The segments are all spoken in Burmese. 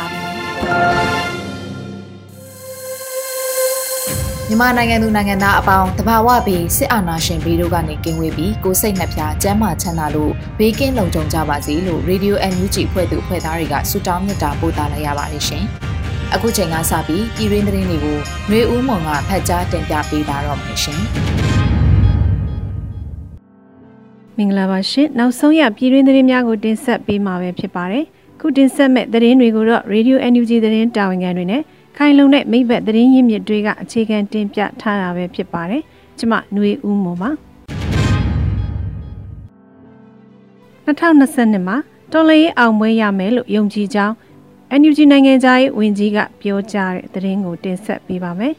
ါပြီ မြန်မာနိုင်ငံသူနိုင်ငံသားအပေါင်းတဘာဝပြီးစစ်အာဏာရှင်ပြီးတို့ကနေကင်းဝေးပြီးကိုစိတ်နှပြကျန်းမာချမ်းသာလို့ဘေးကင်းလုံခြုံကြပါစေလို့ Radio NUG ဖွဲ့သူဖွဲ့သားတွေကဆုတောင်းမြတ်တာပို့သလိုက်ရပါတယ်ရှင်။အခုချိန်ကစပြီးပြည်ရင်းသတင်းတွေကိုຫນွေဦးမွန်ကဖတ်ကြားတင်ပြပေးပါတော့မယ်ရှင်။မင်္ဂလာပါရှင်။နောက်ဆုံးရပြည်ရင်းသတင်းများကိုတင်ဆက်ပေးမှာပဲဖြစ်ပါတယ်။ ခုတင်ဆက်မဲ့သတင်းတွေကိုတော့ Radio NUG သတင်းတာဝန်ခံတွေနဲ့ခိုင်လုံတဲ့မိဘသတင်းရင်းမြစ်တွေကအခြေခံတင်ပြထားတာပဲဖြစ်ပါတယ်။ကျမຫນွေဦးမော်ပါ။2020မှာတော်လေးအောင်ပွဲရမယ်လို့ယုံကြည်ကြောင်း NUG နိုင်ငံသားရေးဝန်ကြီးကပြောကြားတဲ့သတင်းကိုတင်ဆက်ပေးပါမယ်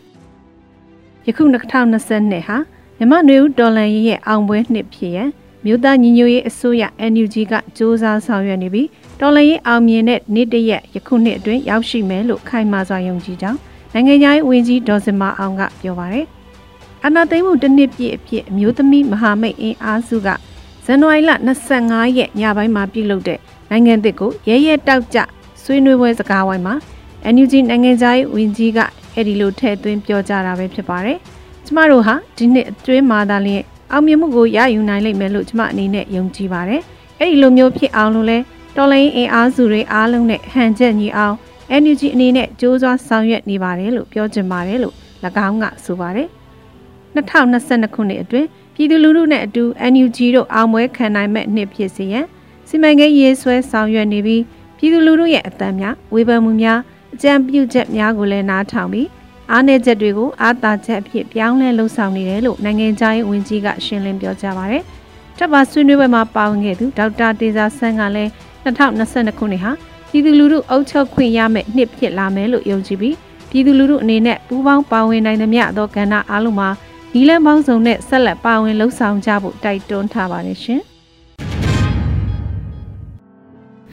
။ယခု2020ဟာမြမနွေဦးတော်လန်ရဲ့အောင်ပွဲနှစ်ဖြစ်ရန်မြို့သားညီညွတ်ရေးအစိုးရ NUG ကစ조사ဆောင်ရွက်နေပြီး တော်လှန်ရေးအောင်မြင်တဲ့နေ့တရက်ယခုနှစ်အတွင်းရောက်ရှိမယ်လို့ခိုင်မာစွာယုံကြည်ကြောင်းနိုင်ငံသားရေးဝန်ကြီးဒေါ်စင်မအောင်ကပြောပါတယ်။အနာသိမ့်မှုတစ်နှစ်ပြည့်အဖြစ်အမျိုးသမီးမဟာမိတ်အင်အားစုကဇန်နဝါရီလ25ရက်ညပိုင်းမှာပြုလုပ်တဲ့နိုင်ငံသစ်ကိုရဲရဲတောက်ကြဆွေးနွေးပွဲစကားဝိုင်းမှာ NUG နိုင်ငံသားရေးဝန်ကြီးကအဲ့ဒီလိုထည့်သွင်းပြောကြားတာပဲဖြစ်ပါတယ်။ကျမတို့ဟာဒီနှစ်အတွင်းမှာသာလျှင်အောင်မြင်မှုကိုရယူနိုင်လိမ့်မယ်လို့ကျမအနေနဲ့ယုံကြည်ပါတယ်။အဲ့ဒီလိုမျိုးဖြစ်အောင်လို့လဲ တော်လိုင်းအင်အားစုတွေအားလုံးနဲ့ဟန်ချက်ညီအောင် NUG အနေနဲ့ကြိုးစားဆောင်ရွက်နေပါတယ်လို့ပြောချင်ပါတယ်လို့၎င်းကဆိုပါတယ်။2022ခုနှစ်အတွင်းပြည်သူလူထုနဲ့အတူ NUG တို့အောင်ပွဲခံနိုင်မဲ့နှစ်ဖြစ်စေရန်စီမံကိန်းရေးဆွဲဆောင်ရွက်နေပြီးပြည်သူလူထုရဲ့အသံများဝေဖန်မှုများအကြံပြုချက်များကိုလည်းနားထောင်ပြီးအားနည်းချက်တွေကိုအားသာချက်အဖြစ်ပြောင်းလဲလှုပ်ဆောင်နေတယ်လို့နိုင်ငံခြားရေးဝန်ကြီးကရှင်းလင်းပြောကြားပါတယ်။တပ်ပါဆွေးနွေးပွဲမှာပါဝင်ခဲ့သူဒေါက်တာတေဇာဆန်းကလည်း 2022ခုနှစ်ဟာပြည်သူလူထုအုပ်ချုပ်ခွင့်ရမယ့်နှစ်ဖြစ်လာမယ်လို့ယုံကြည်ပြီးပြည်သူလူထုအနေနဲ့ပူးပေါင်းပါဝင်နိုင်သမျှသောကဏ္ဍအားလုံးမှာဒီလန်ပေါင်းစုံနဲ့ဆက်လက်ပါဝင်လှုပ်ဆောင်ကြဖို့တိုက်တွန်းထားပါတယ်ရှင်။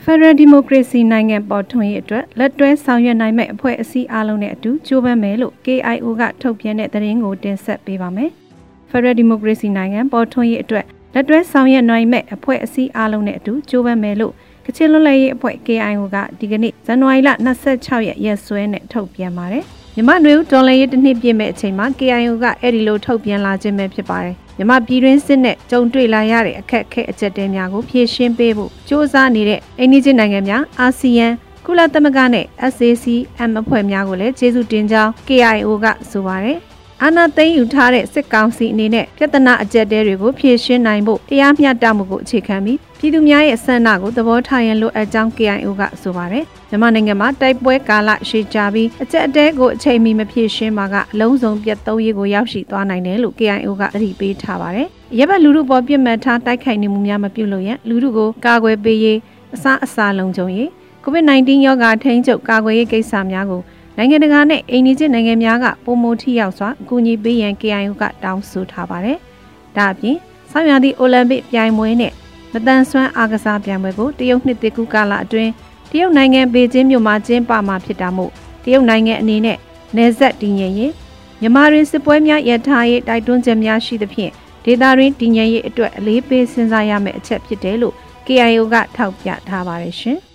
Federal Democracy နိုင်ငံပေါ်ထွန်းရေးအတွက်လက်တွဲဆောင်ရွက်နိုင်မယ့်အဖွဲ့အစည်းအလုံးနဲ့အတူကြိုးပမ်းမယ်လို့ KIO ကထုတ်ပြန်တဲ့သတင်းကိုတင်ဆက်ပေးပါမယ်။ Federal Democracy နိုင်ငံပေါ်ထွန်းရေးအတွက်လက်တွဲဆောင်ရွက်နိုင်မယ့်အဖွဲ့အစည်းအလုံးနဲ့အတူကြိုးပမ်းမယ်လို့ ကချင်လွတ်လပ်ရေးအဖွဲ့ KIO ကဒီကနေ့ဇန်နဝါရီလ26ရက်ရက်စွဲနဲ့ထုတ်ပြန်ပါတယ်။မြမနွေဦးဒေါ်လာရေးတစ်နှစ်ပြည့်မဲ့အချိန်မှာ KIO ကအဲ့ဒီလိုထုတ်ပြန်လာခြင်းပဲဖြစ်ပါတယ်။မြမပြည်တွင်းစစ်နဲ့ကြုံတွေ့လာရတဲ့အခက်အခဲအကျက်တဲများကိုဖြေရှင်းပေးဖို့စ조사နေတဲ့အိန္ဒိချင်းနိုင်ငံများအာဆီယံကုလသမဂ္ဂနဲ့ SACM အဖွဲ့များကိုလည်းကျေးဇူးတင်ကြောင်း KIO ကဆိုပါတယ် အာဏာသိမ်းယူထားတဲ့စစ်ကောင်စီအနေနဲ့ပြဿနာအကျက်တဲတွေကိုဖြေရှင်းနိုင်ဖို့တရားမျှတမှုကိုအခြေခံပြီးပြည်သူများရဲ့ဆန္ဒကိုသဘောထားရန်လိုအပ်ကြောင်း KIO ကဆိုပါတယ်။မြန်မာနိုင်ငံမှာတိုက်ပွဲကာလရှည်ကြာပြီးအကျက်တဲကိုအချိန်မီမဖြေရှင်းမှာကအလုံးစုံပြတ်သုံးရေးကိုရောက်ရှိသွားနိုင်တယ်လို့ KIO ကသတိပေးထားပါတယ်။ရပ်ဘက်လူထုပေါ်ပြစ်မှတ်ထားတိုက်ခိုက်နေမှုများမပြုလုပ်ရန်လူထုကိုကာကွယ်ပေးရေးအစားအစာလုံခြုံရေး COVID-19 ရောဂါထိန်းချုပ်ကာကွယ်ရေးကိစ္စများကို နိုင်ငံတကာနဲ့အိန္ဒိချင်းနိုင်ငံများကပုံမထိရောက်စွာအကူအညီပေးရန် KIO ကတောင်းဆိုထားပါတယ်။ဒါအပြင်ဆောင်းရာသီအိုလံပစ်ပြိုင်ပွဲနဲ့မတန်ဆွမ်းအားကစားပြိုင်ပွဲကိုတရုတ်နှစ်သစ်ကူးကာလအတွင်းတရုတ်နိုင်ငံပေကျင်းမြို့မှာကျင်းပမှာဖြစ်တာမို့တရုတ်နိုင်ငံအနေနဲ့နေဆက်တည်ငြိမ်ရေးမြန်မာရင်းစစ်ပွဲများရထားရေးတိုက်တွန်းချက်များရှိသဖြင့်ဒေသရင်းတည်ငြိမ်ရေးအတွက်အလေးပေးစဉ်းစားရမယ့်အချက်ဖြစ်တယ်လို့ KIO ကထောက်ပြထားပါတယ်ရှင်။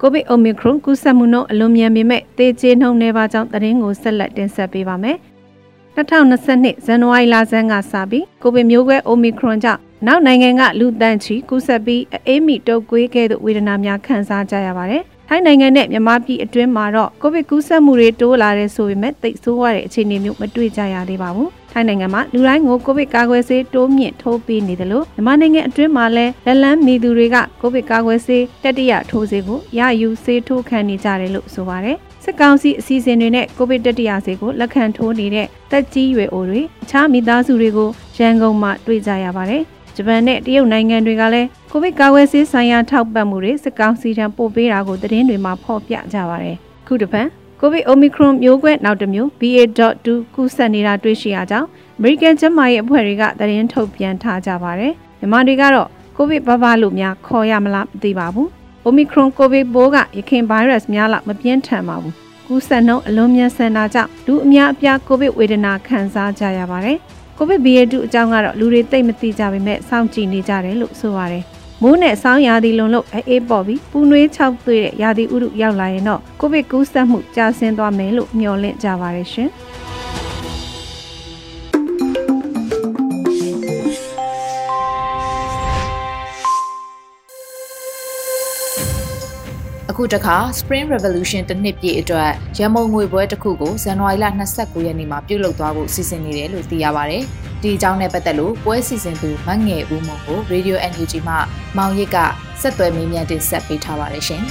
ကိုဗစ်အိုမီခရွန်ကူးစက်မှုနှုန်းအလွန်မြန်ပေမဲ့သေကျေနှုန်းနေပါကြောင်းသတင်းကိုဆက်လက်တင်ဆက်ပေးပါမယ်။2022ဇန်နဝါရီလဆန်းကစပြီးကိုဗစ်မျိုးကွဲအိုမီခရွန်ကြောင့်နောက်နိုင်ငံကလူတန်းချီကူးဆက်ပြီးအေးမီတုပ်ကွေးကဲ့သို့ဝေဒနာများခံစားကြရပါတယ်။ ထိုင်းနိုင်ငံနဲ့မြန်မာပြည်အတွင်းမှာတော့ကိုဗစ်ကူးစက်မှုတွေတိုးလာတဲ့ဆိုပေမဲ့သိပ်ဆိုးရတဲ့အခြေအနေမျိုးမတွေ့ကြရသေးပါဘူး။ထိုင်းနိုင်ငံမှာလူတိုင်းကိုကိုဗစ်ကာကွယ်ဆေးတိုးမြင့်ထိုးပေးနေတယ်လို့မြန်မာနိုင်ငံအတွင်းမှာလည်းလက်လန်းမီသူတွေကကိုဗစ်ကာကွယ်ဆေးတတိယထိုးဆေးကိုရယူဆေးထိုးခံနေကြတယ်လို့ဆိုပါတယ်။စစ်ကောင်စီအစီအစဉ်တွေနဲ့ကိုဗစ်တတိယဆေးကိုလက်ခံထိုးနေတဲ့တက်ကြီးရွယ်အိုတွေအခြားမိသားစုတွေကိုရန်ကုန်မှာတွေ့ကြရပါတယ်။ ဂျပန်နဲ့တရုတ်နိုင်ငံတွေကလည်းကိုဗစ်ကာကွယ်ဆေးဆိုင်ရာထောက်ပံ့မှုတွေစစ်ကောင်စီထံပို့ပေးတာကိုသတင်းတွေမှာဖော်ပြကြပါဗျ။ခုတစ်ဖန်ကိုဗစ် Omicron မျိုးကွဲနောက်တစ်မျိုး BA.2 ကူးစက်နေတာတွေ့ရှိရကြောင်း American ကျန်းမာရေးအဖွဲ့တွေကသတင်းထုတ်ပြန်ထားကြပါတယ်။မြန်မာတွေကတော့ကိုဗစ်ဘဘလို့များခေါ်ရမလားမသိပါဘူး။ Omicron ကိုဗစ်ပိုးကရခင် virus များလောက်မပြင်းထန်ပါဘူး။ကူးစက်နှုန်းအလွန်မြန်ဆန်တာကြောင့်လူအများအပြားကိုဗစ်ဝေဒနာခံစားကြရပါတယ်။ ကိုဗစ် BA2 အကြောင်းကတော့လူတွေသိမသိကြပေမဲ့စောင့်ကြည့်နေကြတယ်လို့ဆိုပါတယ်။မိုးနဲ့ဆောင်းရာသီလုံးလို့အေးပေါ်ပြီးပူနွေးခြောက်သွေးတဲ့ရာသီဥတုရောက်လာရင်တော့ကိုဗစ်ကူးစက်မှုကျဆင်းသွားမယ်လို့မျှော်လင့်ကြပါရရှင်။ အခုတခါ Spring Revolution တစ်နှစ်ပြည့်အတွက်ရမုံငွေပွဲတစ်ခုကိုဇန်နဝါရီလ29ရက်နေ့မှာပြုလုပ်သွားဖို့စီစဉ်နေတယ်လို့သိရပါဗျ။ဒီအကြောင်းနဲ့ပတ်သက်လို့ပွဲစီစဉ်သူမငယ်ဦးမုံကို Radio NUG မှမောင်ရစ်ကဆက်သွယ်မေးမြန်းတင်ဆက်ပေးထားပါတယ်ရှင်။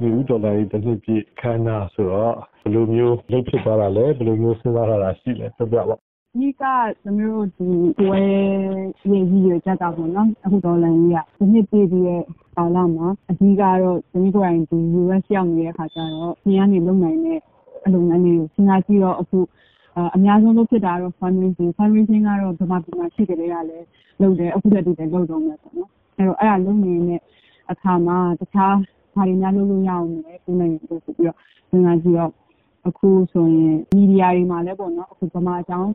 ဒီဦးတော်တိုင်းတစ်နှစ်ပြည့်ခမ်းနားဆိုတော့ဘယ်လိုမျိုးလုပ်ဖြစ်သွားတာလဲဘယ်လိုမျိုးစဉ်းစားထားတာရှိလဲပြပြပါ ဒီကသမီးတို့ဒီပွဲရေးကြီးရကြတာပေါ့နော်အခုဒေါ်လာကြီးကဒီနှစ်ပြည့်ပြီးရဲ့ကာလမှာအဓိကတော့သမီးတို့ရင်ဒီ US ရောက်နေတဲ့ခါကျတော့ဒီကနေလုံနိုင်တဲ့အလုပ်ငန်းတွေကိုစဉ်းစားကြည့်တော့အခုအများဆုံးလုပ်ဖြစ်တာတော့ fundraising fundraising ကတော့ဗမာပြည်မှာရှိကြတဲ့ကလည်းလုပ်တယ်အခုတည်းတည်းလုပ်တော့မယ်ပေါ့နော်အဲ့တော့အဲ့ဒါလုပ်နေတဲ့အခါမှာတခြားဘာတွေများလုပ်လို့ရအောင်လဲကိုယ်နိုင်ငံကိုဆိုပြီးတော့စဉ်းစားကြည့်တော့အခုဆိုရင်မီဒီယာတွေမှာလည်းပေါ့နော်အခုဗမာအကြောင်း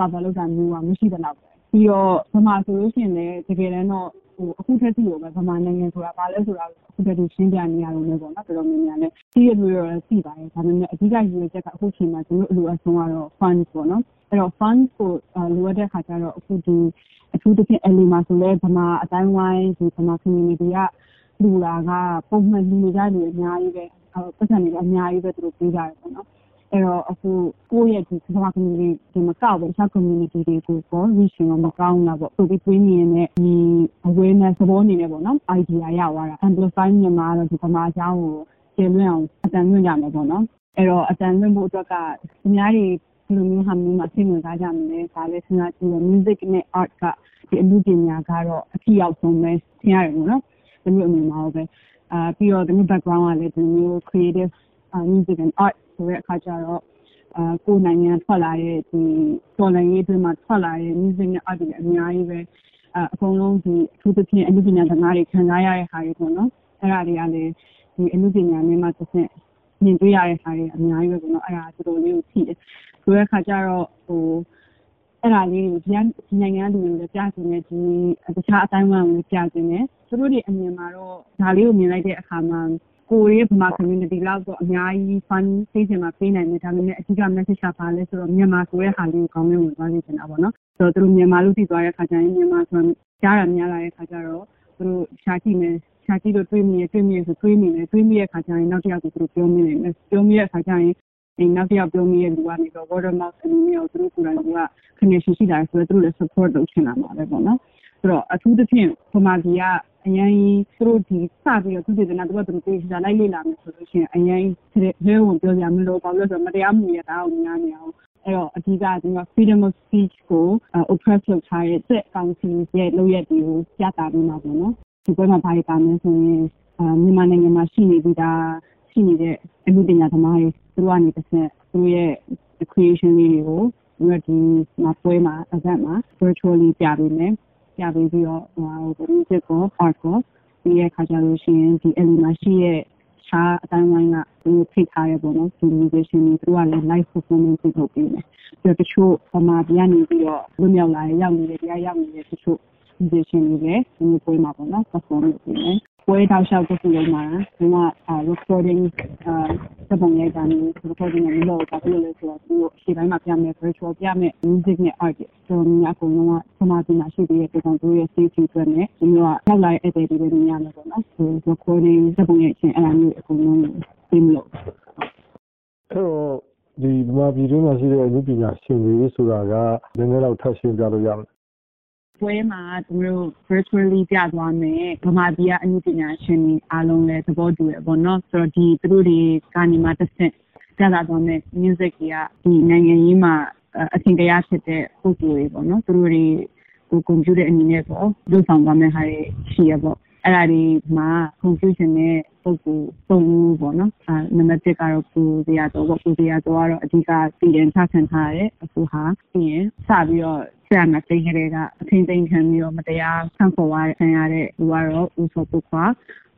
ကာဗာလုပ်တာမျိုးကမရှိသလောက်ပဲပြီးတော့ဗမာဆိုလို့ရှိရင်လည်းတကယ်တမ်းတော့ဟိုအခုထက်ထိကိုပဲဗမာနိုင်ငံဆိုတာဘာလဲဆိုတာအခုတည်းကရှင်းပြနေရလို့လည်းပေါ့နော်တော်တော်များများလည်းသိရလို့တော့သိပါတယ်ဒါပေမဲ့အဓိကရည်ရွယ်ချက်ကအခုချိန်မှာကျွန်တော်အလိုအဆုံးကတော့ fund ပေါ့နော်အဲ့တော့ fund ကိုလိုအပ်တဲ့ခါကျတော့အခုဒီအထူးသဖြင့် LA မှာဆိုလဲဗမာအတိုင်းဝိုင်းဒီဗမာ community ကလူလာကပုံမှန်လူနေကြတယ်အများကြီးပဲပတ်စံတွေအများကြီးပဲသူတို့ပေးကြတယ်ပေါ့နော် အဲ့တော့အခုကိုယ့်ရဲ့ဒီကမ္ဘာ community ဒီမကောက်ဘူးအခြား community တွေကိုပေါ့ reach ရောမကောင်းတာပေါ့ဆိုပြီးတွင်းနေနဲ့ဒီ awareness သဘောအနေနဲ့ပေါ့နော် idea ရသွားတာ amplify မြန်မာတော့ဒီကမ္ဘာအကြောင်းကိုကျေလွင့်အောင်အတန်လွင့်ကြမယ်ပေါ့နော်အဲ့တော့အတန်လွင့်ဖို့အတွက်ကသူများတွေဒီလိုမျိုးဟာမျိုးမှာစိတ်ဝင်စားကြမယ်ဒါလည်းစဉ်းစားကြည့်ရ music နဲ့ art ကဒီအမှုပညာကတော့အထီရောက်ဆုံးပဲသင်ရတယ်ပေါ့နော်ဒီလိုအမြင်မှာပဲအာပြီးတော့ဒီ background ကလည်းဒီမျိုး creative music and art ဆိုတဲ့အခါကျတော့အာကိုယ်နိုင်ငံထွက်လာတဲ့ဒီတော်လိုင်းရေးအတွင်းမှာထွက်လာတဲ့ music နဲ့ art တွေအများကြီးပဲအအကုန်လုံးဒီအထူးသဖြင့်အမှုပညာသမားတွေခံစားရတဲ့ဟာတွေပေါ့နော်အဲ့ဒါတွေကလည်းဒီအမှုပညာနဲ့မှတစ်ဆင့်မြင်တွေ့ရတဲ့ဟာတွေအများကြီးပဲပေါ့နော်အဲ့ဒါတော်တော်လေးကိုထိတယ်ဆိုတဲ့အခါကျတော့ဟိုအဲ့ဒါလေးကိုဒီဒီနိုင်ငံလူတွေလည်းကြားနေတယ်ဒီတခြားအတိုင်းအဝန်ကိုကြားနေတယ်သူတို့တွေအမြင်မှာတော့ဒါလေးကိုမြင်လိုက်တဲ့အခါမှာ ကိုရီးဗမာ community လောက်တော့အများကြီး fund သိချင်မှာပေးနိုင်တယ်ဒါပေမဲ့အဓိက message ကပါလဲဆိုတော့မြန်မာဆိုတဲ့ဟာလေးကိုကောင်းကောင်းဝင်သွားစေချင်တာပေါ့နော်ဆိုတော့သူတို့မြန်မာလို့သိသွားတဲ့ခါကျရင်မြန်မာဆိုကြားရများလာတဲ့ခါကျတော့သူတို့ရှာကြည့်မယ်ရှာကြည့်လို့တွေးမိရတွေးမိရဆိုတွေးမိတယ်တွေးမိတဲ့ခါကျရင်နောက်တစ်ယောက်ကိုသူတို့ပြောမိတယ်ပြောမိတဲ့ခါကျရင်ဒီနောက်တစ်ယောက်ပြောမိတဲ့လူကနေတော့ water mouth အနေနဲ့သူတို့ကိုယ်တိုင်က connection ရှိတာဆိုတော့သူတို့လည်း support လုပ်ချင်လာမှာပဲပေါ့နော် ဆိုတော့အထူးသဖြင့်ဗမာပြည်ကအရင်သူတို့ဒီစပြီးတော့သူတွေကတော့သူတို့သူတွေလိုက်လေ့လာမယ်ဆိုလို့ရှိရင်အရင်ရဲဝင်ပြောကြမလို့ဘာလို့လဲဆိုတော့မတရားမှုရတာကိုများနေအောင်အဲ့တော့အဓိကဒီက freedom of speech ကို oppress လုပ်ထားတဲ့စက်ကောင်စီရဲ့လုပ်ရက်တွေကိုပြသပေးမှာပေါ့နော်ဒီဘက်မှာဘာတွေပါမလဲဆိုရင်မြန်မာနိုင်ငံမှာရှိနေပြီးသားရှိနေတဲ့အမှုပညာသမားတွေသူတို့ကနေတစ်ဆင့်သူတို့ရဲ့ creation လေးတွေကိုဒီမှာပွဲမှာ event မှာ virtually ပြပေးမယ် ပြပေးပြီးတော့ဟို music ကို art ကိုပြီးရခါကြလို့ရှိရင်ဒီ Ellie မှာရှိရဲ့ခြားအတိုင်းဝိုင်းကသူဖိတ်ထားရပေါ့နော်ဒီ musician တွေသူကလည်း live performance လုပ်ပေးတယ်ပြီးတော့တချို့ပမာပြနေပြီးတော့လွတ်မြောက်လာရောက်နေတယ်တရားရောက်နေတဲ့တချို့ musician တွေလည်းဒီပွဲမှာပေါ့နော် perform လုပ်ပေးတယ် ပွဲတောက်လျှောက်တစ်ခုလုံးမှာဒီမှာ recording စပုံရိုက်တာမျိုး recording နဲ့လို့ဘာဖြစ်လို့လဲဆိုတော့သူရှေ့ပိုင်းမှာပြမယ် virtual ပြမယ် music နဲ့ art တို့များအကုန်လုံးကပမာပညာရှိတဲ့ပုံစံတို့ရဲ့ safety အတွက်နဲ့ဒီမျိုးကရောက်လာတဲ့ edit တွေတွေများမယ်ပေါ့နော်ဒီ recording စပုံရိုက်ခြင်းအဲ့ဒါမျိုးအကုန်လုံးပြင်လို့အဲ့တော့ဒီဗမာပြည်တွင်းမှာရှိတဲ့အမှုပညာရှင်တွေဆိုတာကနည်းနည်းတော့ထပ်ရှင်းပြလို့ရမလား ပွဲမှာသူတို့ virtually ပြသွားမယ်ဗမာပြည်ကအမှုပညာရှင်တွေအားလုံးလည်းသဘောတူရပေါ့နော်ဆိုတော့ဒီသူတို့တွေကနေမှတစ်ဆင့်ပြသသွားမယ် music တွေကဒီနိုင်ငံရေးမှာအထင်ကရဖြစ်တဲ့ပုံစံတွေပေါ့နော်သူတို့တွေကိုကွန်ပျူတာအနေနဲ့ပေါ့လုပ်ဆောင်သွားမယ်ဟာတွေရှိရပေါ့ အဲ့ဒါဒီမှာ confusion နဲ့ပုဂ္ဂိုလ်သုံးဦးပေါ့နော်အဲနံပါတ်1ကတော့ပူဇေယတော်ပေါ့ပူဇေယတော်ကတော့အဓိကပြည်ရင်ချခံထားရတဲ့အခုဟာပြီးရင်စပြီးတော့ဆရာမသိခဲ့တဲ့ကအထင်သိမ်းခံပြီးတော့မတရားဆန့်ခေါ်ရခံရတဲ့လူကတော့ဦးစောပုခွာ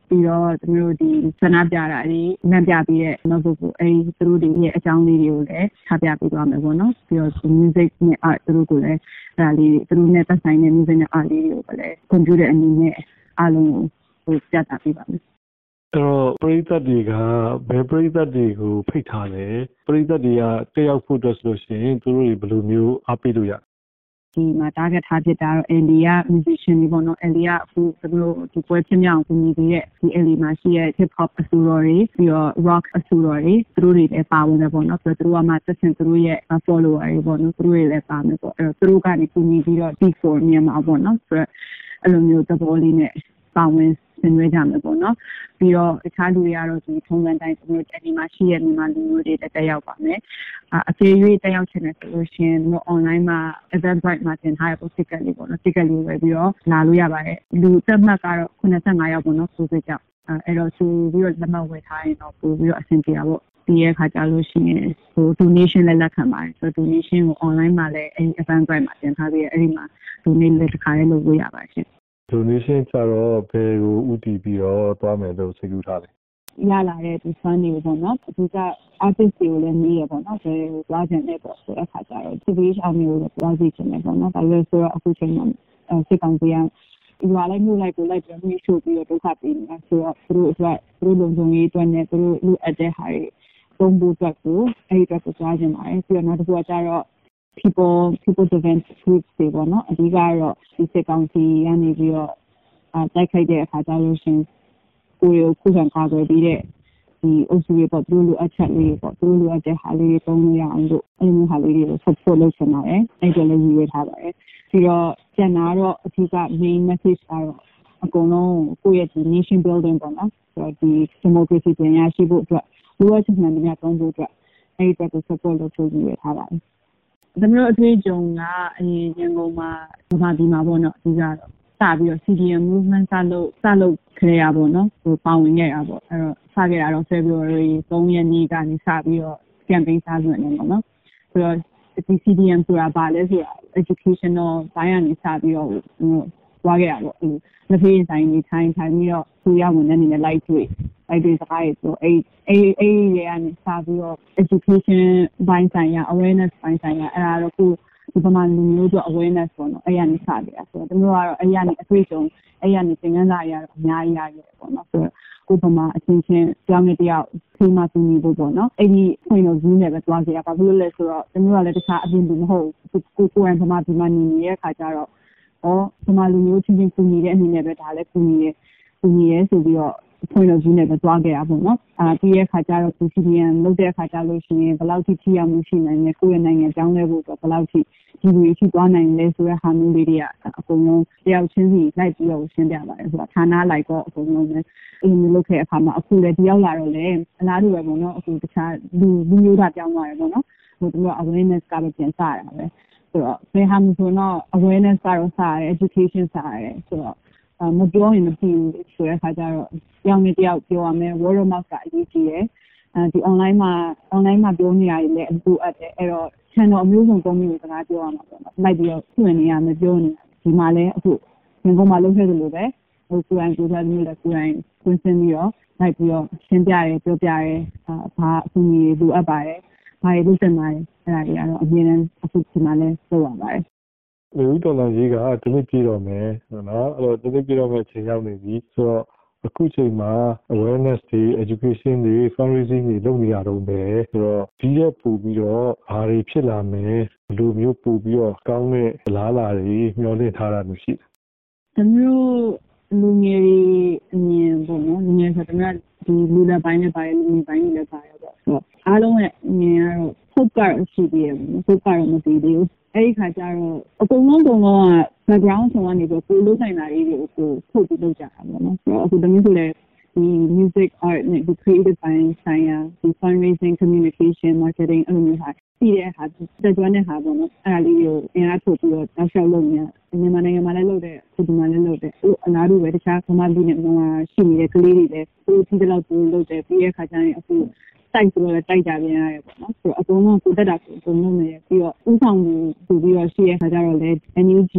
ပြီးတော့သူတို့ဒီဆန္ဒပြတာတွေနံပြပြီးတဲ့ notebook ကိုအဲဒီသူတို့တွေရဲ့အကြောင်းလေးတွေကိုလည်းချပြပေးသွားမယ်ပေါ့နော်ပြီးတော့ music နဲ့ art သူတို့ကိုလည်းအဲဒါလေးသူတို့နဲ့သက်ဆိုင်တဲ့ music နဲ့ art လေးတွေကိုလည်း computer အနေနဲ့ အားလုံးကိုပြသပေးပါမယ်အဲ့တော့ပရိသတ်တွေကဘယ်ပရိသတ်တွေကိုဖိတ်ထားလဲပရိသတ်တွေကတက်ရောက်ဖို့အတွက်ဆိုလို့ရှိရင်သူတို့တွေဘယ်လိုမျိုးအားပေးလို့ရဒီမှာ target ထားဖြစ်တာတော့ Ellie က musician တွေပေါ့နော် Ellie ကအခုသူတို့ဒီပွဲဖြစ်မြောက်ကူညီပေးတဲ့ဒီ Ellie မှာရှိတဲ့ hip hop အဆူတော်တွေပြီးတော့ rock အဆူတော်တွေသူတို့တွေလည်းပါဝင်တယ်ပေါ့နော်ဆိုတော့သူတို့ကမှသက်ရှင်သူတို့ရဲ့ follower တွေပေါ့နော်သူတို့တွေလည်းပါမယ်ပေါ့အဲ့တော့သူတို့ကနေကူညီပြီးတော့ big for မြန်မာပေါ့နော်ဆိုတော့ အဲ့လိုမျိုးသဘောလေးနဲ့ပါဝင်ဆင်နွှဲကြမယ်ပေါ့နော်ပြီးတော့တခြားလူတွေကတော့ဒီထုံးစံတိုင်းကျွန်တော်ဒီမှာရှိရမြန်မာလူမျိုးတွေတက်ရောက်ပါမယ်အပြေ၍တက်ရောက်ချင်တယ်ဆိုလို့ရှိရင်တို့ online မှာ Eventbrite မှာတင်ထားရဖို့ ticket လေးပေါ့နော် ticket လေးဝယ်ပြီးတော့လာလို့ရပါတယ်လူသက်မှတ်ကတော့85ယောက်ပေါ့နော်ဆိုစစ်ကြောင့်အဲ့တော့သူပြီးတော့လက်မှတ်ဝယ်ထားရင်တော့ပို့ပြီးတော့အဆင်ပြေတာပေါ့ ပြီးရခါကြလို့ရှိရင်ဟို donation လည်းလက်ခံပါတယ်ဆိုတော့ donation ကို online မှာလည်းအဲ့ Eventbrite မှာတင်ထားပြီးအဲ့ဒီမှာ donate လည်းတစ်ခါလေးလုပ်လို့ရပါတယ်ရှင် donation ကျတော့ဘယ်ကိုဥတည်ပြီးတော့သွားမယ်လို့စိတ်ကူးထားလဲရလာတဲ့ဒီ fund တွေပေါ့နော်အဓိက artist တွေကိုလည်းနေရပေါ့နော်ဘယ်ကိုသွားကြတယ်ပေါ့ဆိုတဲ့အခါကျတော့ TVH အောင်မျိုးကိုသွားစီချင်တယ်ပေါ့နော်ဒါလည်းဆိုတော့အခုချိန်မှာစိတ်ကောင်းစရာဒီမှာလည်းမြို့လိုက်ကိုလိုက်ပြီးမြို့ရှို့ပြီးတော့ဒုက္ခပေးနေတာဆိုတော့သူတို့အတွက်သူတို့လုံခြုံရေးအတွက်နဲ့သူတို့လူအပ်တဲ့ဟာတွေ သုံးဖို့အတွက်ကိုအဲ့ဒီအတွက်ကိုသွားကြပါတယ်ပြီးတော့နောက်တစ်ခုကကျတော့ people people defense groups တွေပေါ့နော်အဓိကတော့ဒီစစ်ကောင်စီကနေပြီးတော့အတိုက်ခိုက်တဲ့အခါကျလို့ရှင်ကိုယ်ကိုခုခံကာကွယ်ပြီးတဲ့ဒီအုပ်စုတွေပေါ့သူတို့လိုအပ်ချက်လေးပေါ့သူတို့လိုအပ်တဲ့ဟာလေးတွေတုံးလို့ရအောင်လို့အဲ့လိုဟာလေးတွေကို support လုပ်ချင်ပါတယ်အဲ့ဒါလည်းရည်ရွယ်ထားပါတယ်ပြီးတော့ကျန်တာတော့အထူးက main message ကတော့အကုန်လုံးကိုယ့်ရဲ့ဒီ nation building ပေါ့နော်ဆိုတော့ဒီ democracy ပြန်ရရှိဖို့အတွက် လိုအပ်ချက်မှန်များတုံးဖို့အတွက်အဲ့ဒီအတွက်ကို support လုပ်ဖို့ရည်ရွယ်ထားပါတယ်ကျွန်တော်အတွေ့အကြုံကအရင်ရန်ကုန်မှာဗမာပြည်မှာပေါ့နော်အဓိကတော့စပြီးတော့ CDM movement စလုပ်စလုပ်ခရရပေါ့နော်ဟိုပါဝင်ခဲ့တာပေါ့အဲ့တော့စခဲ့တာတော့ February 3ရက်နေ့ကနေစပြီးတော့ campaign စလုပ်နေပေါ့နော်ဆိုတော့ဒီ CDM ဆိုတာဘာလဲဆိုတာ educational ဘိုင်းကနေစပြီးတော့ဟို သွားခဲ့တာပေါ့အဲ့လက်ဖေးဆိုင်နေထိုင်ထိုင်ပြီးတော့သူရဝင်တဲ့အနေနဲ့ light တွေ့ light တွေ့စကားတွေဆိုအဲ့အဲ့အဲ့တွေကနေစပြီးတော့ education ဘိုင်းဆိုင်ရာ awareness ဘိုင်းဆိုင်ရာအဲ့ဒါတော့ခုဒီပမာလူမျိုးတို့ awareness ပေါ့နော်အဲ့ရနေစတယ်ဆိုတော့တို့ကတော့အဲ့ရနေအတွေ့အကြုံအဲ့ရနေသင်ခန်းစာအရာတော့အများကြီးရခဲ့ပေါ့နော်ဆိုတော့ကိုပမာအချင်းချင်းကြောင်းနေတယောက်ဒီမှာသူနေဖို့ပေါ့နော်အဲ့ဒီ point of view နဲ့ပဲသွားကြရပါဘူးလဲဆိုတော့တို့ကလည်းတခြားအပြင်လူမဟုတ်ဘူးကိုကိုယ်ကပမာဒီမှာနေနေတဲ့အခါကျတော့ ဩပမာလူမျိုးချင်းချင်းကူညီတဲ့အနေနဲ့ပဲဒါလည်းကူညီရဲကူညီရဲဆိုပြီးတော့ point of view နဲ့ပဲသွားခဲ့တာပေါ့နော်အာပြီးရဲ့ခါကျတော့ CCDN လုပ်တဲ့အခါကျလို့ရှိရင်ဘယ်လောက်ထိထိရောက်မှုရှိနိုင်လဲကိုယ့်ရဲ့နိုင်ငံကြောင်းလဲဖို့အတွက်ဘယ်လောက်ထိဒီလိုရှိသွားနိုင်လဲဆိုတဲ့ဟာမျိုးလေးတွေကအကုန်လုံးတယောက်ချင်းစီလိုက်ပြီးတော့ရှင်းပြပါတယ်ဆိုတာဌာနလိုက်တော့အကုန်လုံးပဲအင်းလုပ်ခဲ့အခါမှာအခုလည်းတယောက်လာတော့လေအလားတူပဲပေါ့နော်အခုတခြားလူလူမျိုးသားပြောင်းသွားတယ်ပေါ့နော်ဟိုတို့က awareness ကပဲပြန်စရတာပဲ ဆိုတော့ဘယ်ဟာမျိုးဆိုတော့ awareness ကတော့စရတယ် education စရတယ်ဆိုတော့မပြောရင်မသိဘူးဆိုတဲ့အခါကျတော့ပြောင်းနေတယောက်ပြောရမယ် word of mouth ကအရေးကြီးတယ်အဲဒီ online မှာ online မှာပြောနေရတယ်လည်းအတူအပ်တယ်အဲ့တော့ channel အမျိုးစုံသုံးပြီးစကားပြောရမှာပေါ့နော်လိုက်ပြီးတော့ဖွင့်နေရမယ်ပြောနေဒီမှာလည်းအခုငင်ကုန်မှာလုပ်ခဲ့သလိုပဲဟိုကိုယ်တိုင်ကိုယ်တိုင်မျိုးလည်းကိုယ်တိုင်ကွင်းစင်းပြီးတော့လိုက်ပြီးတော့ရှင်းပြရဲပြောပြရဲအာဘာအကူအညီလိုအပ်ပါတယ် ဘာတွေလုပ်တင်ပါတယ်အဲ့ဒါတွေကတော့အမြဲတမ်းအခုဒီမှာလည်းလုပ်ရပါတယ်လူဦးတော်လာရေးကတနည်းပြတော့မယ်နော်အဲ့တော့တနည်းပြတော့မယ်ချိန်ရောက်နေပြီဆိုတော့အခုချိန်မှာ awareness တွေ education တွေ fundraising တွေလုပ်နေရတော့ပဲဆိုတော့ဒီရက်ပို့ပြီးတော့ဘာတွေဖြစ်လာမယ်ဘယ်လိုမျိုးပို့ပြီးတော့ကောင်းတဲ့လားလာတွေမျှော်လင့်ထားတာမျိုးရှိတယ်။ဒါမျိုးလူငယ်တွေအမြင်ပေါ့နော်လူငယ်ဆိုတော့ဒီလူလက်ပိုင်းနဲ့ပါတယ်လူငယ်ပိုင်းနဲ့လည်းပါတယ်ပေါ့ဆိုတော့ အားလုံးရဲ့အမြင်ကတော့ဟုတ်ကတော့ရှိသေးတယ်ဟုတ်ကတော့မသိသေးဘူးအဲ့ဒီခါကျတော့အကုန်လုံးကုန်လုံးက background ဆောင်ကနေပြီးကိုလုပ်နိုင်တာလေးတွေကိုထုတ်ပြီးလုပ်ကြတာပေါ့နော်ဆိုတော့အခုတမျိုးဆိုလဲဒီ music art နဲ့ဒီ creative ပိုင်းဆိုင်ရာဒီ fundraising communication marketing အဲ့လိုမျိုးဟာတည်တဲ့ဟာတက်ကြွတဲ့ဟာပေါ့နော်အဲ့ဒါလေးကိုအင်အားထုတ်ပြီးတော့တောက်လျှောက်လုပ်နေမြန်မာနိုင်ငံမှာလည်းလုပ်တဲ့ဒီမှာလည်းလုပ်တဲ့အဲ့အလားတူပဲတခြားဗမာပြည်နဲ့မြန်မာရှိနေတဲ့ကလေးတွေလည်းသူတို့ဒီလောက်သူလုပ်တယ်ပြီးတဲ့ခါကျရင်အခု တိုက်ဆိုတော့တိုက်ကြပြန်ရတယ်ပေါ့နော်ဆိုတော့အကုန်လုံးကိုတက်တာကိုအကုန်လုံးနေပြီးတော့ဥဆောင်မှုဆိုပြီးတော့ရှိရခါကျတော့လေ NUG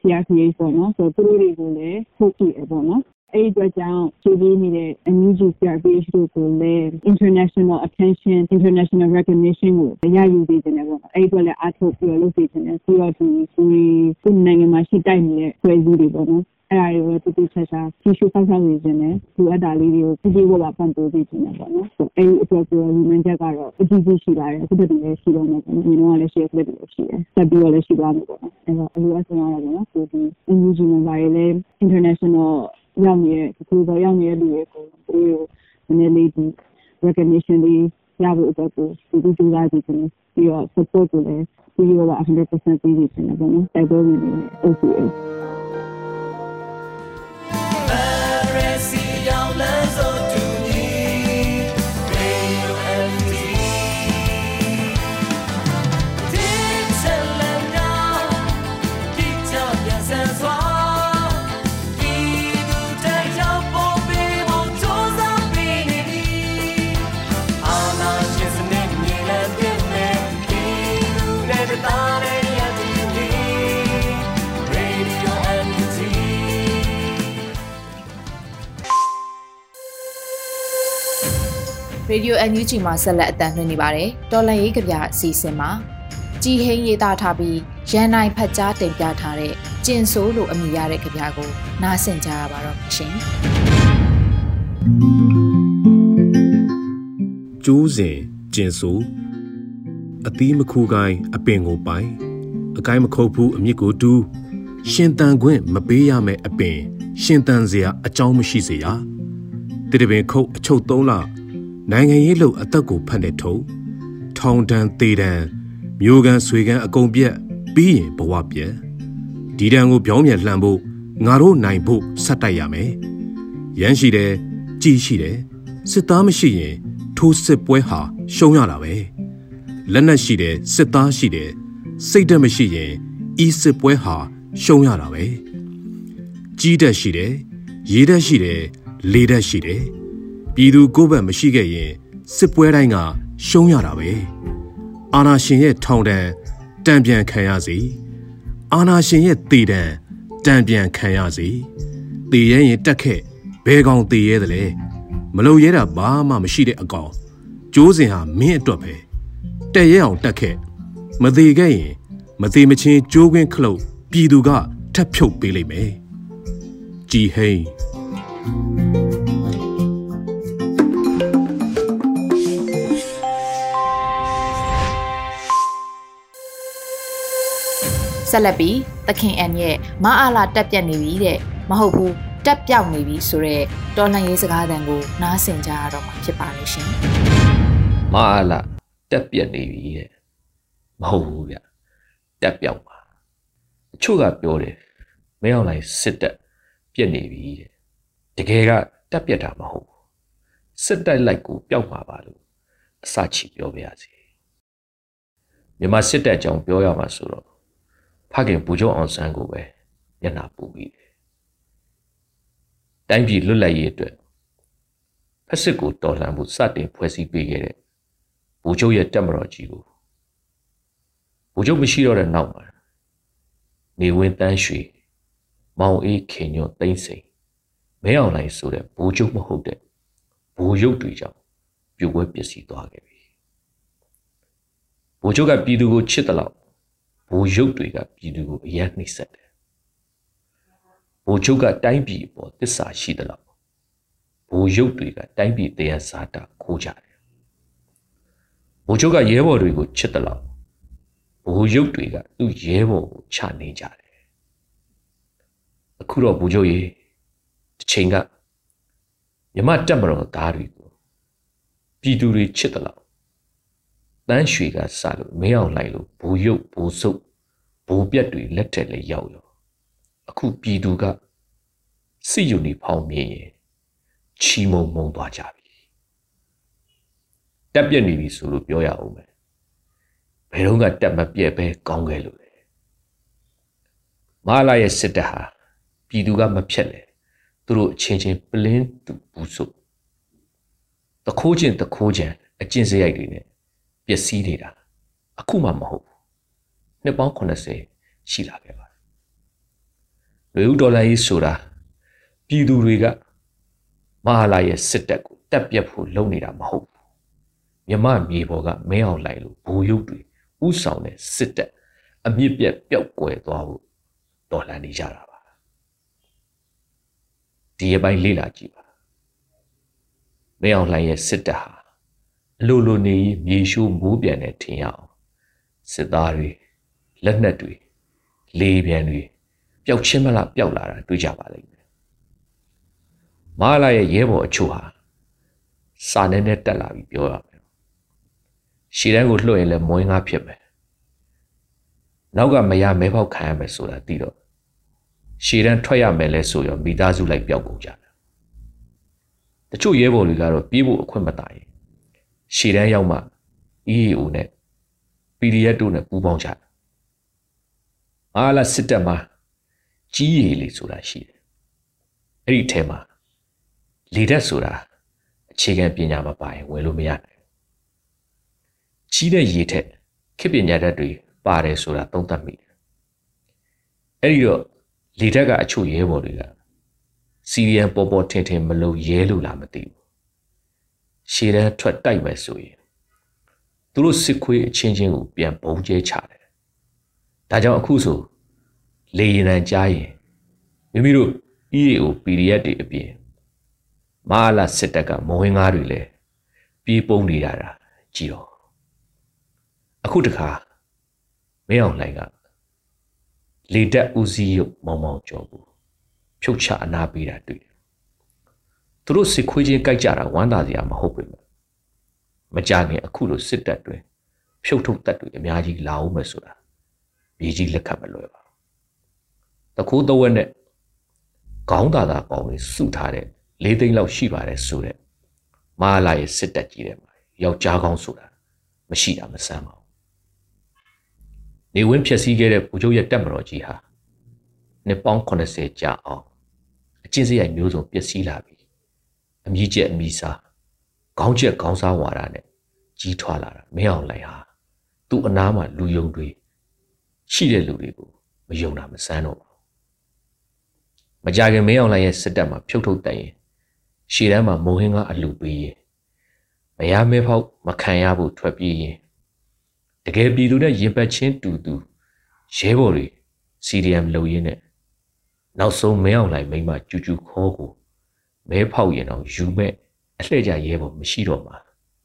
CRPH ပေါ့နော်ဆိုတော့သူတို့တွေကိုလည်းထုတ်ကြည့်ရပေါ့နော်အဲ့ဒီအတွက်ကြောင့်ခြေပေးနေတဲ့ NUG CRPH တို့ကိုလည်း international attention international recognition ကိုရယူပေးတယ်ပေါ့အဲ့ဒီအတွက်လည်းအားထုတ်ပြီးတော့လုပ်ပေးတယ်ပြီးတော့ဒီဒီနိုင်ငံမှာရှိတိုက်နေတဲ့ဖွဲ့စည်းတွေပေါ့နော် အဲ့ဒါတွေကိုတူတူချာချာဖြည့်ရှုဖောက်ဖောက်နေခြင်းနဲ့လိုအပ်တာလေးတွေကိုပြည့်ပြည့်ဝဝပံ့ပိုးပေးခြင်းနဲ့ပေါ့နော်ဆိုအဲ့ဒီအတွက်ကိုရီမန်ချက်ကတော့အကြီးကြီးရှိလာတယ်အခုတည်းကလည်းရှိတော့မှာပေါ့နော်ညီတော်ကလည်းရှိရတဲ့လည်းရှိတယ်ဆက်ပြီးတော့လည်းရှိသွားမှာပေါ့နော်အဲ့တော့အလိုအပ်ဆုံးရတာပေါ့နော်ဆိုဒီ NUG မှာပါလေ international ရောက်နေတဲ့ဒီလိုရောက်နေတဲ့လူတွေကိုသူတို့နည်းနည်းလေးဒီ recognition လေးရဖို့အတွက်ကိုဒီဒီကြိုးစားကြည့်တယ်ပြီးတော့ support ကိုလည်းပြီးတော့100%ပြီးပြီဖြစ်နေပေါ့နော်တိုက်ပွဲဝင်နေတဲ့အုပ်စု ရဲ့ Radio NUG မှာဆက်လက်အတန်းလွှင့်နေပါတယ်။တော်လန်ရေးကြပြအစီအစဉ်မှာကြည်ဟင်းရေးသားထားပြီးရန်နိုင်ဖတ်ကြားတင်ပြထားတဲ့ကျင်ဆိုးလိုအမည်ရတဲ့ကြပြကိုနားဆင်ကြရပါတော့ရှင်။ကျိုးစဉ်ကျင်ဆိုးအသီးမခူကိုင်းအပင်ကိုပိုင်အကိုင်းမခုတ်ဘူးအမြစ်ကိုတူးရှင်တန်ခွင့်မပေးရမယ့်အပင် ရှင်တန်စရာအကြောင်းမရှိစေရတိတပင်ခုတ်အချုပ်သုံးလ နိုင်ငံရေးလှုပ်အသက်ကိုဖတ်နေထုံထောင်တန်းသေးတန်းမျိုးကန်ဆွေကန်အကုန်ပြက်ပြီးရင်ဘဝပြက်ဒီတန်းကိုပြောင်းပြန်လှန်ဖို့ငါတို့နိုင်ဖို့ဆက်တိုက်ရမယ်ရမ်းရှိတယ်ကြည်ရှိတယ်စစ်သားမရှိရင်ထိုးစစ်ပွဲဟာရှုံးရတာပဲလက်နက်ရှိတယ်စစ်သားရှိတယ်စိတ်ဓာတ်မရှိရင်ဤစစ်ပွဲဟာရှုံးရတာပဲကြီးတက်ရှိတယ်ရေးတက်ရှိတယ်လေးတက်ရှိတယ် ပြည်သူကိုယ်ဘက်မရှိခဲ့ရင်စစ်ပွဲတိုင်းကရှုံးရတာပဲအာနာရှင်ရဲ့ထောင်တန်းတံပြန်ခံရစီအာနာရှင်ရဲ့တေတံတံပြန်ခံရစီတေရဲရင်တက်ခဲ့ဘဲကောင်တေရဲတယ်လေမလုံရဲတာဘာမှမရှိတဲ့အကောင်ကျိုးစင်ဟာမင်းအတွက်ပဲတက်ရဲအောင်တက်ခဲ့မသေးခဲ့ရင်မသေးမချင်းကျိုးခွင်းခလုတ်ပြည်သူကထပ်ဖြုတ်ပေးလိမ့်မယ်ကြည်ဟိန် ဆက်လက်ပြီးသခင်အန်ရဲ့မအားလာတက်ပြက်နေပြီတဲ့မဟုတ်ဘူးတက်ပြောက်နေပြီဆိုတော့တော်လှန်ရေးစကားသံကိုနားဆင်ကြရတော့မှာဖြစ်ပါလိမ့်ရှင်မအားလာတက်ပြက်နေပြီတဲ့မဟုတ်ဘူးဗျတက်ပြောက်ပါအချို့ကပြောတယ်မင်းအောင်လိုက်စစ်တက်ပြက်နေပြီတဲ့တကယ်ကတက်ပြက်တာမဟုတ်ဘူးစစ်တိုက်လိုက်ကိုပျောက်မှာပါလို့အစချီပြောပြရစီမြန်မာစစ်တပ်ကြောင်ပြောရမှာဆိုတော့ ဖခင်ဘူချုပ်အောင်ဆန်းကိုပဲမျက်နှာပူပြီးတယ်တိုင်းပြည်လွတ်လပ်ရေးအတွက်ဖက်စစ်ကိုတော်လှန်မှုစတင်ဖွဲ့စည်းပေးခဲ့တဲ့ဘူချုပ်ရဲ့တက်မတော်ကြီးကိုဘူချုပ်မရှိတော့တဲ့နောက်မှာနေဝင်းတန်းရွှေမောင်အေးခင်ညွန့်သိမ့်စိန်မဲအောင်လိုင်ဆိုတဲ့ဘူချုပ်မဟုတ်တဲ့ဘူရုပ်တွေကြောင့်ပြိုပွဲပျက်စီးသွားခဲ့ပြီဘူချုပ်ကပြည်သူကိုချစ်တယ်လို့ ဘိုလ်ရုပ်တွေကပြည်သူကိုအယက်နှိမ့်ဆက်တယ်ဘိုလ်ချုပ်ကတိုင်းပြည်အပေါ်တစ္ဆာရှိသလားဘူရုပ်တွေကတိုင်းပြည်တရားစာတာခိုးကြတယ်ဘူချုပ်ကရဲဘော်တွေကိုချစ်တယ်လို့ဘူရုပ်တွေကသူ့ရဲဘော်ကိုချနေကြတယ်အခုတော့ဘူချုပ်ရေတစ်ချိန်ကမြမတက်မတော်သားတွေကိုပြည်သူတွေချစ်တယ်လို့ တန်းရွှေကစလို့မင်းအောင်လိုက်လို့ဘူရုပ်ဘူစုပ်ဘူပြက်တွေလက်ထက်လေးရောက်ရောအခုပြည်သူကစစ်ယူနီဖောင်းမြင်ရင်ချီမုံမုံသွားကြပြီတက်ပြက်နေပြီဆိုလို့ပြောရအောင်မယ်ဘယ်တော့ကတက်မပြက်ပဲကောင်းခဲ့လို့လေမလာရဲ့စစ်တပ်ဟာပြည်သူကမဖြက်လေသူတို့အချင်းချင်းပလင်းသူဘူးစုတခိုးချင်းတခိုးချံအကျင့်စရိုက်တွေနဲ့ ပျက်စီးနေတာအခုမှမဟုတ်ဘူးနှစ်ပေါင်း80ရှိလာခဲ့ပါတယ်လူဦးဒေါ်လာရေးဆိုတာပြည်သူတွေကမဟာလာရဲ့စစ်တပ်ကိုတက်ပြက်ဖို့လုပ်နေတာမဟုတ်ဘူးမြမမြေပေါ်ကမင်းအောင်လိုက်လို့ဘူရုပ်တွေဥဆောင်တဲ့စစ်တပ်အမြင့်ပြက်ပျောက်ကွယ်သွားဖို့တော်လှန်နေကြတာပါဒီအပိုင်းလေ့လာကြည့်ပါမင်းအောင်လှိုင်ရဲ့စစ်တပ်ဟာ အလိုလိုနေမြေရှိုးမိုးပြန်တဲ့ထင်ရအောင်စစ်သားတွေလက်နက်တွေလေပြန်တွေပျောက်ချင်းမလားပျောက်လာတာတွေ့ကြပါလိမ့်မယ်မဟာလာရဲ့ရဲဘော်အချို့ဟာစာနဲ့နဲ့တက်လာပြီးပြောရမယ်ရှည်တန်းကိုလွှတ်ရင်လည်းမွေးငါဖြစ်မယ်နောက်ကမရမဲပေါက်ခံရမယ်ဆိုတာသိတော့ရှည်တန်းထွက်ရမယ်လဲဆိုရောမိသားစုလိုက်ပျောက်ကုန်ကြတယ်တချို့ရဲဘော်တွေကတော့ပြေးဖို့အခွင့်မတာရင် ရှည်တန်းရောက်မှ EAO နဲ့ PDF တို့နဲ့ပူးပေါင်းကြတယ်အားလာစစ်တပ်မှာကြီးရည်လေဆိုတာရှိတယ်အဲ့ဒီထဲမှာလေဓာတ်ဆိုတာအခြေခံပညာမပါရင်ဝင်လို့မရနိုင်ကြီးတဲ့ရေထက်ခေပညာဓာတ်တွေပါတယ်ဆိုတာသုံးသပ်မိတယ်အဲ့ဒီတော့လေဓာတ်ကအချို့ရဲဘော်တွေကစီရီယန်ပေါ်ပေါ်ထင်ထင်မလို့ရဲလို့လားမသိဘူး ရှည်တန်းထွက်တိုက်မယ်ဆိုရင်သူတို့စစ်ခွေးအချင်းချင်းကိုပြန်ပုံကျဲချတယ်ဒါကြောင့်အခုဆိုလေရင်တန်ကြားရင်မိမိတို့ EAO PDF တွေအပြင်မဟာလာစစ်တပ်ကမဝင်ကားတွေလည်းပြေးပုံနေတာတာကြည်တော့အခုတခါမင်းအောင်လှိုင်ကလေတက်ဦးစီးရုပ်မောင်မောင်ကျော်ဘူးဖြုတ်ချအနာပေးတာတွေ့တယ် သူတို့စစ်ခွေးချင်းကြိုက်ကြတာဝမ်းသာစရာမဟုတ်ပေမဲ့မကြခင်အခုလိုစစ်တပ်တွင်ဖြုတ်ထုတ်တပ်တွေအများကြီးလာအောင်မယ်ဆိုတာမြေကြီးလက်ခတ်မလွယ်ပါတခိုးတဝက်နဲ့ခေါင်းသာသာပေါင်းလေးစုထားတဲ့လေးသိန်းလောက်ရှိပါတယ်ဆိုတဲ့မာလာရဲ့စစ်တပ်ကြီးတဲ့မှာယောက်ျားကောင်းဆိုတာမရှိတာမဆန်းပါဘူးနေဝင်းဖြည့်ဆည်းခဲ့တဲ့ဘူချုပ်ရဲ့တက်မတော်ကြီးဟာနှစ်ပေါင်း80ကြာအောင်အကျင့်စရိုက်မျိုးစုံပျက်စီးလာပြီ အမြင့်ကျက်အမိစားခေါင်းချက်ခေါင်းစားဝါဒနဲ့ကြီးထွားလာတာမင်းအောင်လိုက်ဟာသူ့အနားမှာလူယုံတွေရှိတဲ့လူတွေကိုမယုံတာမဆန်းတော့ပါဘူးမကြခင်မင်းအောင်လိုက်ရဲ့စစ်တပ်မှာဖြုတ်ထုတ်တိုင်ရင်ရှေ့တန်းမှာမိုဟင်းကအလူပေးရင်မရမဲဖောက်မခံရဘူးထွက်ပြေးရင်တကယ်ပြည်သူနဲ့ရင်ပတ်ချင်းတူတူရဲဘော်တွေစီရီယမ်လုံရင်းနဲ့နောက်ဆုံးမင်းအောင်လိုက်မိမကျူကျူခေါ်ကို မဲဖောက်ရင်တော့ယူမဲ့အလှည့်ကြရဲဘော်မရှိတော့မှ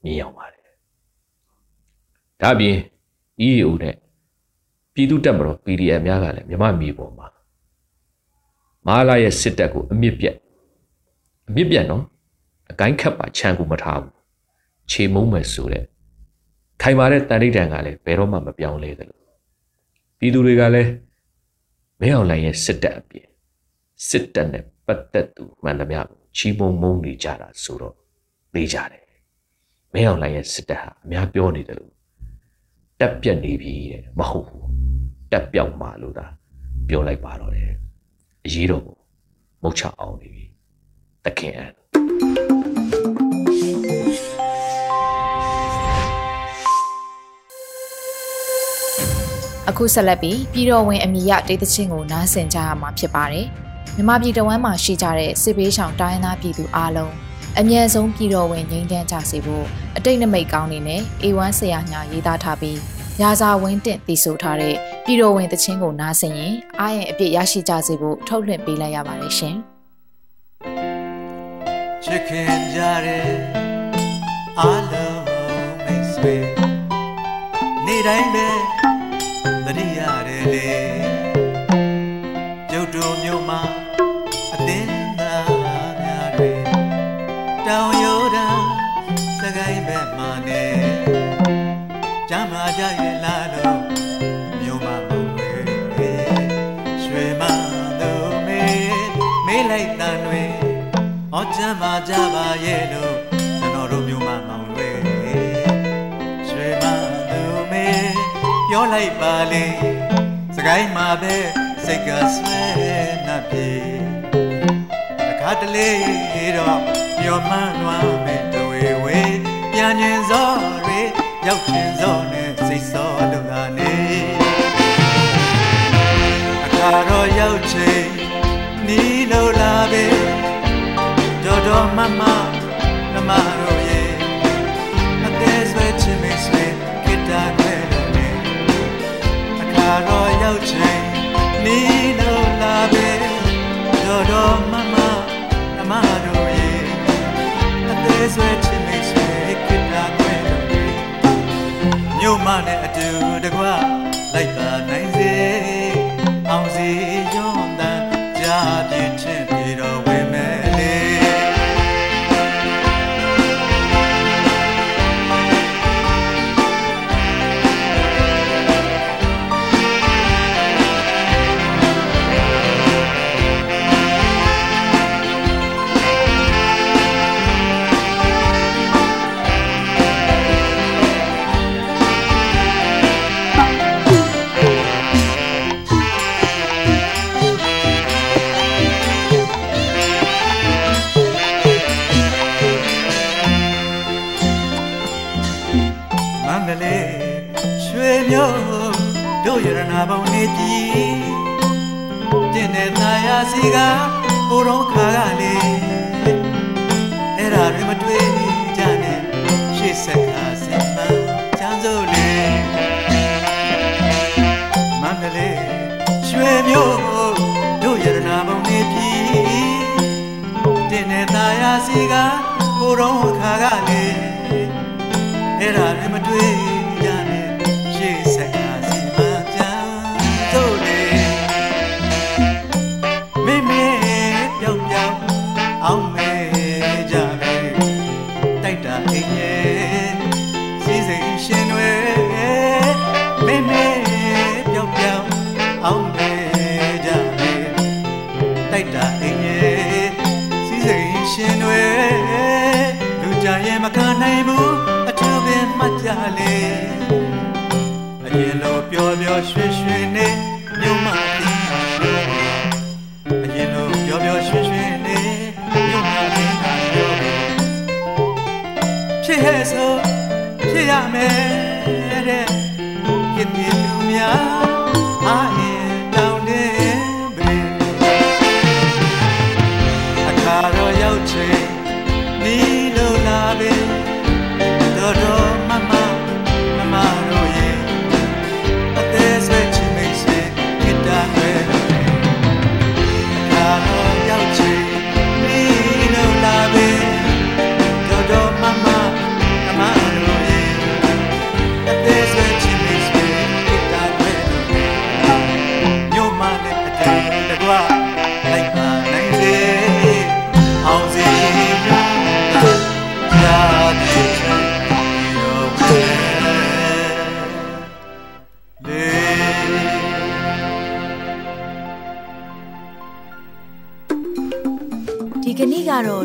မြင်ရောက်ပါတယ်ဒါပြင် EAO နဲ့ပြည်သူတပ်မတော် PDF များကလည်းမြမမြေပေါ်မှာမာလာရဲ့စစ်တပ်ကိုအမြင့်ပြတ်အမြင့်ပြတ်နော်အကိုင်းခတ်ပါခြံကိုမထားဘူးခြေမုံမယ်ဆိုတဲ့ခိုင်မာတဲ့တန်ဋိဌာန်ကလည်းဘယ်တော့မှမပြောင်းလဲသလိုပြည်သူတွေကလည်းမင်းအောင်လိုင်ရဲ့စစ်တပ်အပြင်စစ်တပ်နဲ့ပတ်သက်သူမှန်သမျှကို ချီးမုံမုံနေကြတာဆိုတော့သိကြတယ်မင်းအောင်လိုင်ရဲ့စစ်တပ်ဟာအများပြောနေတယ်လို့တက်ပြက်နေပြီတဲ့မဟုတ်ဘူးတက်ပြောက်မှလို့သာပြောလိုက်ပါတော့တယ်အရေးတော်ကိုမုတ်ချအောင်နေပြီတခင်အန်အခုဆက်လက်ပြီးပြည်တော်ဝင်အမိရဒေသချင်းကိုနားဆင်ကြရမှာဖြစ်ပါတယ် မြမပြည်တဝမ်းမှာရှိကြတဲ့စစ်ပေးဆောင်တိုင်းသားပြည်သူအားလုံးအမြဲဆုံးပြည်တော်ဝင်ငြိမ်းချမ်းကြစေဖို့အတိတ်နမိတ်ကောင်းနေနဲ့ A1 ဆရာညာရေးသားထားပြီးရာဇာဝင်းတင့်တည်ဆိုထားတဲ့ပြည်တော်ဝင်တခြင်းကိုနားဆင်ရင်အားရင်အပြည့်ရရှိကြစေဖို့ထုတ်လွှင့်ပေးလိုက်ရပါတယ်ရှင်။ချစ်ခင်ကြတဲ့အားလုံးမိတ်ဆွေနေ့တိုင်းပဲသတိရတယ်လေကျုပ်တို့မျိုးမှာ ဟောကြမ်းမာကြပါရဲ့လို့ကျွန်တော်တို့မျိုးမှာမောင်တွေရွှေမတို့မေပြောလိုက်ပါလေစကိုင်းမှာပဲစိတ်ကဆွဲနှပ်ပြေတခါတလေတော့ပြောမှန်းလွမ်းမယ်တဝေဝေပြန်ញင်စောတွေရောက်ချင်စော ရောက်ချိန်နီးလို့လာပဲတော်တော်မမနမတို့ရဲ့အသေးဆွဲချင်မေဆွဲခိတာခွဲလို့နေမြို့မနဲ့အတူတကွ ရတနာပုံနေပြီတင်းတဲ့သားရစီကဘိုးတော်ခါကလေအဲ့ဒါတွေမတွေ့ ကိတိလူများအာ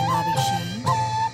်ပါပြီရှင်